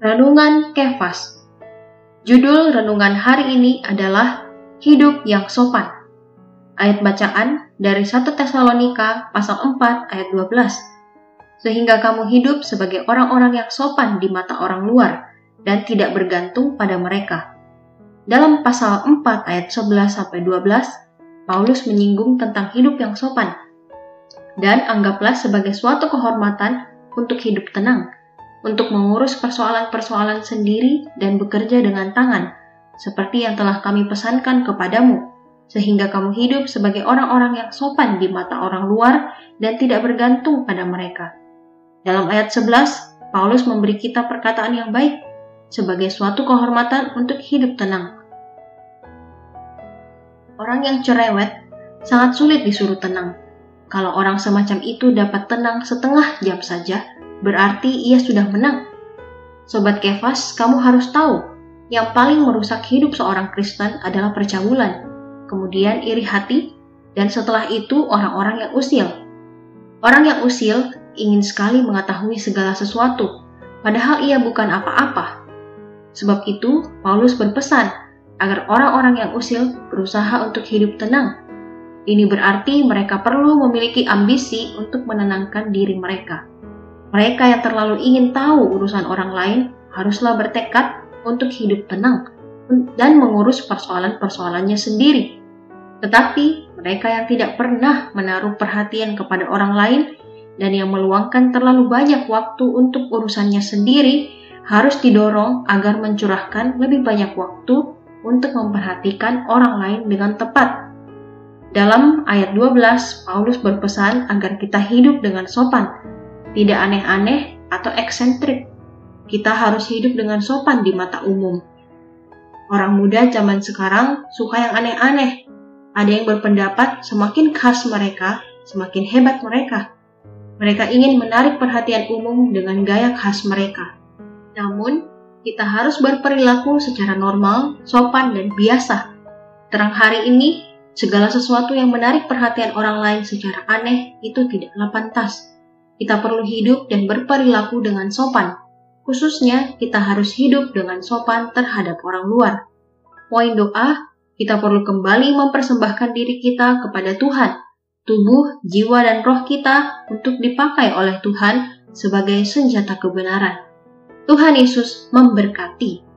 Renungan Kefas Judul renungan hari ini adalah Hidup yang Sopan. Ayat bacaan dari 1 Tesalonika pasal 4 ayat 12. Sehingga kamu hidup sebagai orang-orang yang sopan di mata orang luar dan tidak bergantung pada mereka. Dalam pasal 4 ayat 11 sampai 12, Paulus menyinggung tentang hidup yang sopan. Dan anggaplah sebagai suatu kehormatan untuk hidup tenang untuk mengurus persoalan-persoalan sendiri dan bekerja dengan tangan, seperti yang telah kami pesankan kepadamu, sehingga kamu hidup sebagai orang-orang yang sopan di mata orang luar dan tidak bergantung pada mereka. Dalam ayat 11, Paulus memberi kita perkataan yang baik sebagai suatu kehormatan untuk hidup tenang. Orang yang cerewet sangat sulit disuruh tenang. Kalau orang semacam itu dapat tenang setengah jam saja, berarti ia sudah menang. Sobat Kefas, kamu harus tahu, yang paling merusak hidup seorang Kristen adalah percabulan, kemudian iri hati, dan setelah itu orang-orang yang usil. Orang yang usil ingin sekali mengetahui segala sesuatu, padahal ia bukan apa-apa. Sebab itu, Paulus berpesan agar orang-orang yang usil berusaha untuk hidup tenang. Ini berarti mereka perlu memiliki ambisi untuk menenangkan diri mereka. Mereka yang terlalu ingin tahu urusan orang lain haruslah bertekad untuk hidup tenang dan mengurus persoalan-persoalannya sendiri. Tetapi mereka yang tidak pernah menaruh perhatian kepada orang lain dan yang meluangkan terlalu banyak waktu untuk urusannya sendiri harus didorong agar mencurahkan lebih banyak waktu untuk memperhatikan orang lain dengan tepat. Dalam ayat 12, Paulus berpesan agar kita hidup dengan sopan, tidak aneh-aneh atau eksentrik. Kita harus hidup dengan sopan di mata umum. Orang muda zaman sekarang suka yang aneh-aneh. Ada yang berpendapat semakin khas mereka, semakin hebat mereka. Mereka ingin menarik perhatian umum dengan gaya khas mereka. Namun, kita harus berperilaku secara normal, sopan, dan biasa. Terang hari ini, segala sesuatu yang menarik perhatian orang lain secara aneh itu tidaklah pantas. Kita perlu hidup dan berperilaku dengan sopan. Khususnya, kita harus hidup dengan sopan terhadap orang luar. Poin doa, kita perlu kembali mempersembahkan diri kita kepada Tuhan, tubuh, jiwa, dan roh kita untuk dipakai oleh Tuhan sebagai senjata kebenaran. Tuhan Yesus memberkati.